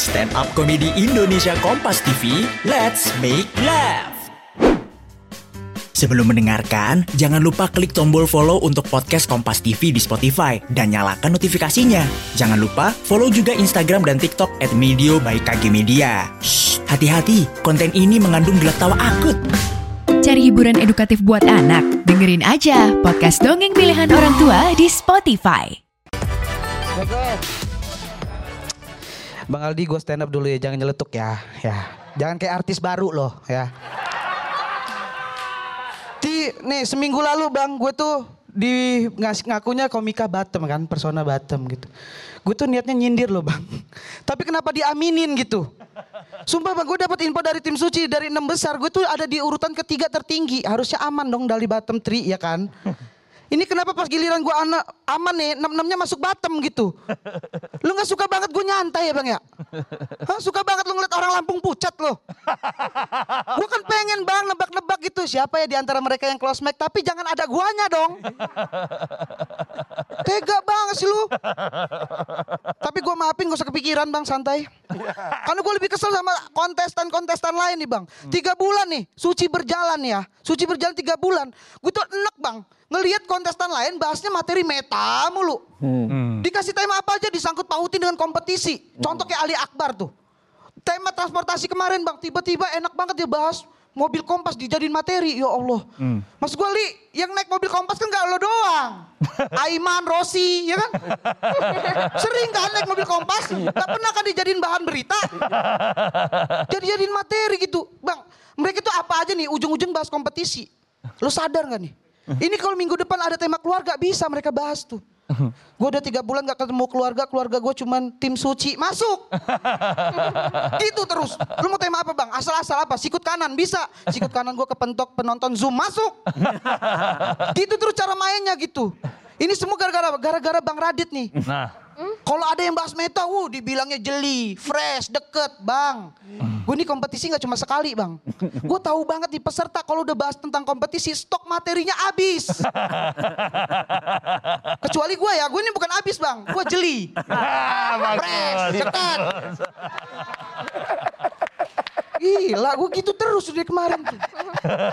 Stand Up Comedy Indonesia Kompas TV, let's make laugh. Sebelum mendengarkan, jangan lupa klik tombol follow untuk podcast Kompas TV di Spotify dan nyalakan notifikasinya. Jangan lupa follow juga Instagram dan TikTok at Medio by KG Media. Shh, hati-hati, konten ini mengandung gelak tawa akut. Cari hiburan edukatif buat anak? Dengerin aja podcast dongeng pilihan orang tua di Spotify. Bang Aldi gue stand up dulu ya, jangan nyeletuk ya. Ya, jangan kayak artis baru loh ya. Di nih seminggu lalu bang gue tuh di ngasih ngakunya komika Batem kan, persona Batem gitu. Gue tuh niatnya nyindir loh bang. Tapi kenapa diaminin gitu? Sumpah bang, gue dapat info dari tim suci dari enam besar. Gue tuh ada di urutan ketiga tertinggi. Harusnya aman dong dari Batem Tri ya kan? Ini kenapa pas giliran gue anak aman nih, enam enamnya masuk Batem gitu? Lu nggak suka banget gue nyantai ya bang ya? Hah, suka banget lu ngeliat orang Lampung pucat loh. gue kan pengen bang nebak-nebak gitu siapa ya di antara mereka yang close mic tapi jangan ada guanya dong. Tega banget sih lu. Tapi gue maafin gak usah kepikiran bang santai. Karena gue lebih kesel sama kontestan-kontestan lain nih bang. Tiga bulan nih suci berjalan ya. Suci berjalan tiga bulan. Gue tuh enak bang. Ngelihat kontestan lain bahasnya materi meta mulu. Dikasih tema apa aja disangkut pautin dengan kompetisi. Contoh kayak Ali Akbar tuh. Tema transportasi kemarin bang. Tiba-tiba enak banget dia bahas. Mobil kompas dijadiin materi, ya Allah. Mas gue li, yang naik mobil kompas kan gak lo doang. Aiman, Rossi, ya kan? Sering kan naik mobil kompas, gak pernah kan dijadiin bahan berita. Jadi jadiin materi gitu. Bang, mereka tuh apa aja nih, ujung-ujung bahas kompetisi. Lo sadar gak nih? Ini kalau minggu depan ada tema keluarga, bisa mereka bahas tuh. Gue udah tiga bulan gak ketemu keluarga, keluarga gue cuman tim suci, masuk. gitu terus. Lu mau tema apa bang? Asal-asal apa? Sikut kanan, bisa. Sikut kanan gue kepentok penonton Zoom, masuk. gitu terus cara mainnya gitu. Ini semua gara-gara gara-gara Bang Radit nih. Nah, Kalau ada yang bahas meta, wuh dibilangnya jeli, fresh, deket, bang. Gue ini kompetisi nggak cuma sekali, bang. Gue tahu banget di peserta kalau udah bahas tentang kompetisi, stok materinya habis. Kecuali gue ya, gue ini bukan habis, bang. Gue jeli, fresh, deket. Gila, gue gitu terus dari kemarin tuh.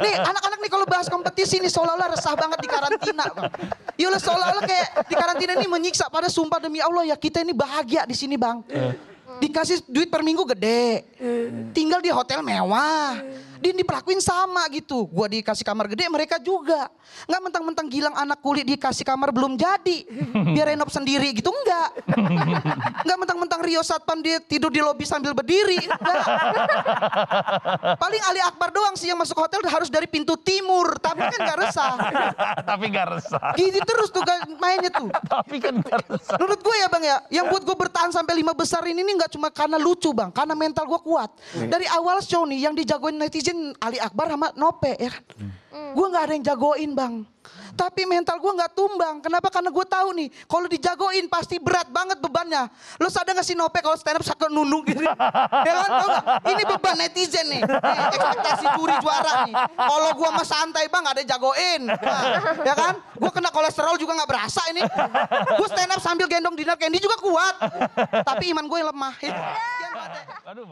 Nih anak-anak nih kalau bahas kompetisi nih seolah-olah resah banget di karantina bang. Yalah seolah-olah kayak di karantina ini menyiksa pada sumpah demi Allah ya kita ini bahagia di sini bang. Dikasih duit per minggu gede, tinggal di hotel mewah, dia diperlakuin sama gitu. Gua dikasih kamar gede, mereka juga. Nggak mentang-mentang Gilang anak kulit dikasih kamar belum jadi, biar renov sendiri gitu enggak. Nggak mentang-mentang Rio Satpam dia tidur di lobi sambil berdiri, enggak. Paling Ali Akbar doang sih yang masuk hotel harus dari pintu timur, tapi kan gak resah. tapi gak resah. Gitu terus tuh mainnya tuh. Tapi kan gak resah. Menurut gue ya bang ya, yang buat gue bertahan sampai lima besar ini nih nggak cuma karena lucu bang, karena mental gue kuat. Dari awal show nih yang dijagoin netizen Ali Akbar sama Nope ya kan. Gue nggak ada yang jagoin bang. Tapi mental gue nggak tumbang. Kenapa? Karena gue tahu nih, kalau dijagoin pasti berat banget bebannya. Lo sadar gak sih Nope kalau stand up sakit nunung gitu? ya kan? Gak? Ini beban netizen nih. Nih, ekspektasi juri juara nih. Kalau gue mah santai bang, gak ada yang jagoin. Nah, ya kan? Gue kena kolesterol juga gak berasa ini. Gue stand up sambil gendong dinner candy juga kuat. Tapi iman gue yang lemah. Ya. Pak. Aduh,